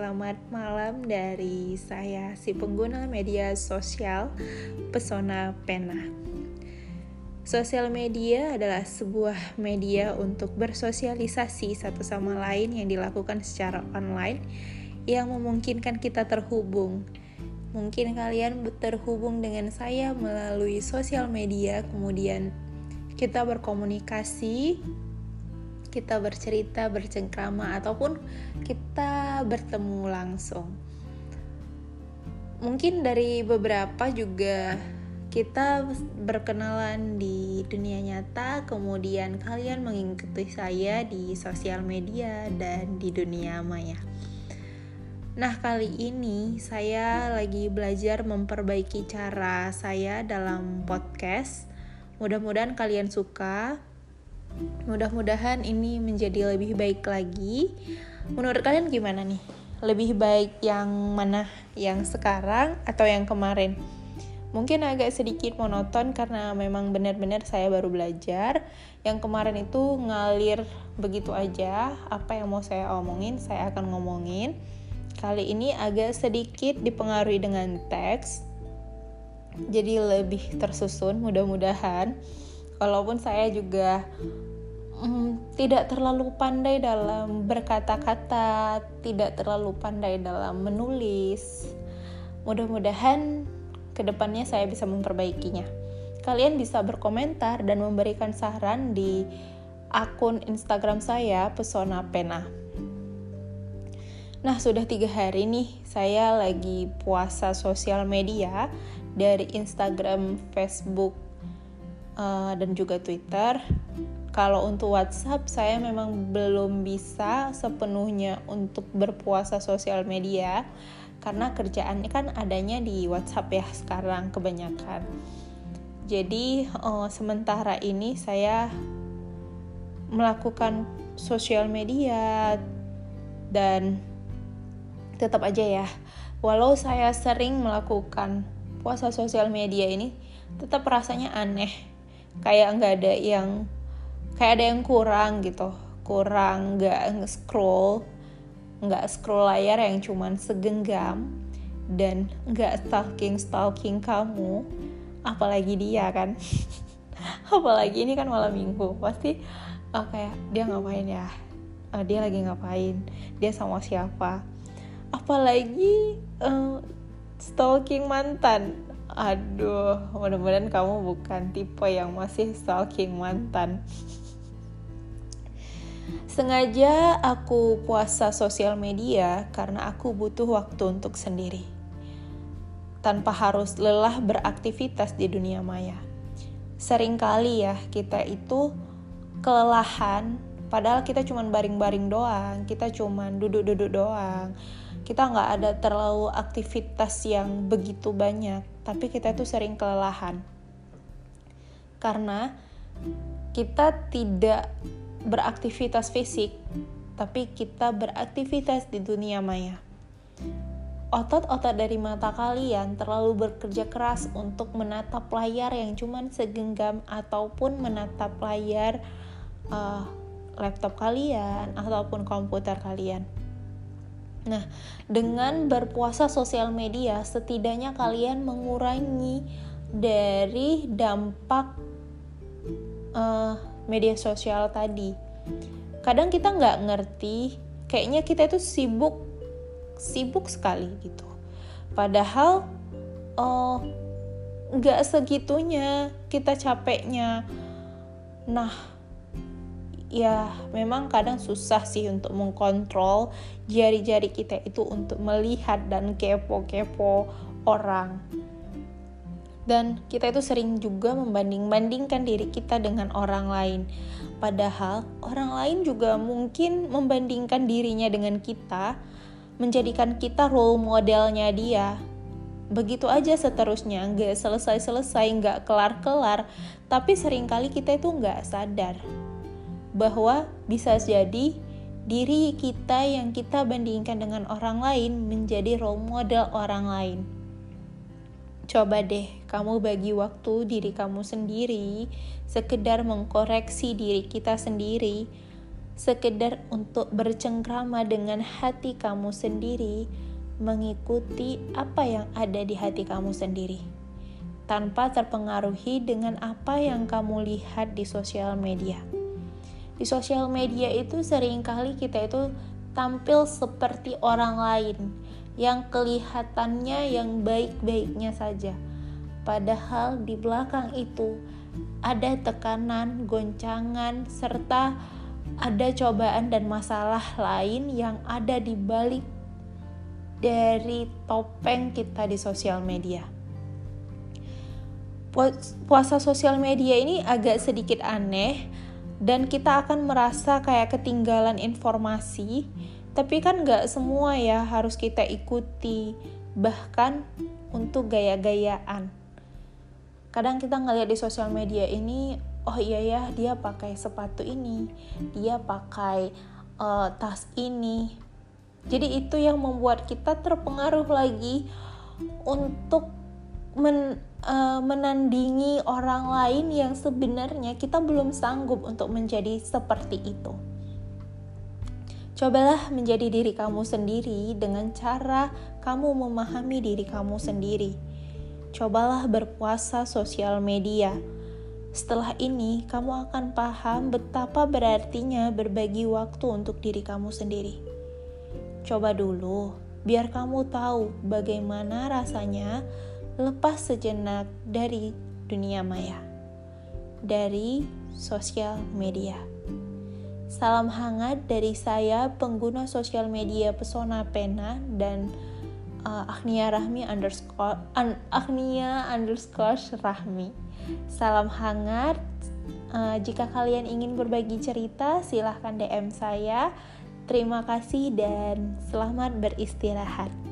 selamat malam dari saya si pengguna media sosial Pesona Pena. Sosial media adalah sebuah media untuk bersosialisasi satu sama lain yang dilakukan secara online yang memungkinkan kita terhubung. Mungkin kalian terhubung dengan saya melalui sosial media, kemudian kita berkomunikasi kita bercerita, bercengkrama, ataupun kita bertemu langsung. Mungkin dari beberapa juga kita berkenalan di dunia nyata, kemudian kalian mengikuti saya di sosial media dan di dunia maya. Nah, kali ini saya lagi belajar memperbaiki cara saya dalam podcast. Mudah-mudahan kalian suka. Mudah-mudahan ini menjadi lebih baik lagi. Menurut kalian gimana nih? Lebih baik yang mana? Yang sekarang atau yang kemarin? Mungkin agak sedikit monoton karena memang benar-benar saya baru belajar. Yang kemarin itu ngalir begitu aja. Apa yang mau saya omongin, saya akan ngomongin. Kali ini agak sedikit dipengaruhi dengan teks. Jadi lebih tersusun mudah-mudahan walaupun saya juga mm, tidak terlalu pandai dalam berkata-kata, tidak terlalu pandai dalam menulis. Mudah-mudahan ke depannya saya bisa memperbaikinya. Kalian bisa berkomentar dan memberikan saran di akun Instagram saya Pesona Pena. Nah, sudah tiga hari nih saya lagi puasa sosial media dari Instagram, Facebook, uh, dan juga Twitter. Kalau untuk WhatsApp, saya memang belum bisa sepenuhnya untuk berpuasa sosial media karena kerjaannya kan adanya di WhatsApp ya sekarang kebanyakan. Jadi uh, sementara ini saya melakukan sosial media dan tetap aja ya, walau saya sering melakukan puasa sosial media ini, tetap rasanya aneh kayak nggak ada yang kayak ada yang kurang gitu. Kurang nggak scroll nggak scroll layar yang cuman segenggam dan nggak stalking stalking kamu. Apalagi dia kan. Apalagi ini kan malam minggu. Pasti oh, kayak dia ngapain ya? Oh, dia lagi ngapain? Dia sama siapa? Apalagi uh, stalking mantan Aduh, mudah-mudahan kamu bukan tipe yang masih stalking mantan. Sengaja aku puasa sosial media karena aku butuh waktu untuk sendiri. Tanpa harus lelah beraktivitas di dunia maya. Seringkali ya kita itu kelelahan padahal kita cuma baring-baring doang, kita cuma duduk-duduk doang kita nggak ada terlalu aktivitas yang begitu banyak, tapi kita itu sering kelelahan. Karena kita tidak beraktivitas fisik, tapi kita beraktivitas di dunia maya. Otot-otot dari mata kalian terlalu bekerja keras untuk menatap layar yang cuman segenggam ataupun menatap layar uh, laptop kalian ataupun komputer kalian Nah, dengan berpuasa sosial media, setidaknya kalian mengurangi dari dampak uh, media sosial tadi. Kadang kita nggak ngerti, kayaknya kita itu sibuk, sibuk sekali gitu. Padahal uh, nggak segitunya kita capeknya. Nah, ya memang kadang susah sih untuk mengkontrol jari-jari kita itu untuk melihat dan kepo-kepo orang. Dan kita itu sering juga membanding-bandingkan diri kita dengan orang lain. Padahal orang lain juga mungkin membandingkan dirinya dengan kita, menjadikan kita role modelnya dia. Begitu aja seterusnya, nggak selesai-selesai, nggak kelar-kelar, tapi sering kali kita itu nggak sadar bahwa bisa jadi diri kita yang kita bandingkan dengan orang lain menjadi role model orang lain. Coba deh kamu bagi waktu diri kamu sendiri, sekedar mengkoreksi diri kita sendiri, sekedar untuk bercengkrama dengan hati kamu sendiri, mengikuti apa yang ada di hati kamu sendiri, tanpa terpengaruhi dengan apa yang kamu lihat di sosial media. Di sosial media itu sering kali kita itu tampil seperti orang lain yang kelihatannya yang baik-baiknya saja. Padahal di belakang itu ada tekanan, goncangan, serta ada cobaan dan masalah lain yang ada di balik dari topeng kita di sosial media. Puasa sosial media ini agak sedikit aneh dan kita akan merasa kayak ketinggalan informasi, tapi kan nggak semua ya harus kita ikuti, bahkan untuk gaya-gayaan. Kadang kita ngeliat di sosial media ini, oh iya ya dia pakai sepatu ini. Dia pakai uh, tas ini. Jadi itu yang membuat kita terpengaruh lagi untuk men, uh, menandingi orang lain yang sebenarnya kita belum sanggup untuk menjadi seperti itu. Cobalah menjadi diri kamu sendiri dengan cara kamu memahami diri kamu sendiri. Cobalah berpuasa sosial media setelah ini, kamu akan paham betapa berartinya berbagi waktu untuk diri kamu sendiri. Coba dulu, biar kamu tahu bagaimana rasanya lepas sejenak dari dunia maya, dari sosial media. Salam hangat dari saya, pengguna sosial media Pesona Pena dan uh, Agnia Rahmi underscore un, Agnia underscore Rahmi. Salam hangat. Uh, jika kalian ingin berbagi cerita, silahkan DM saya. Terima kasih dan selamat beristirahat.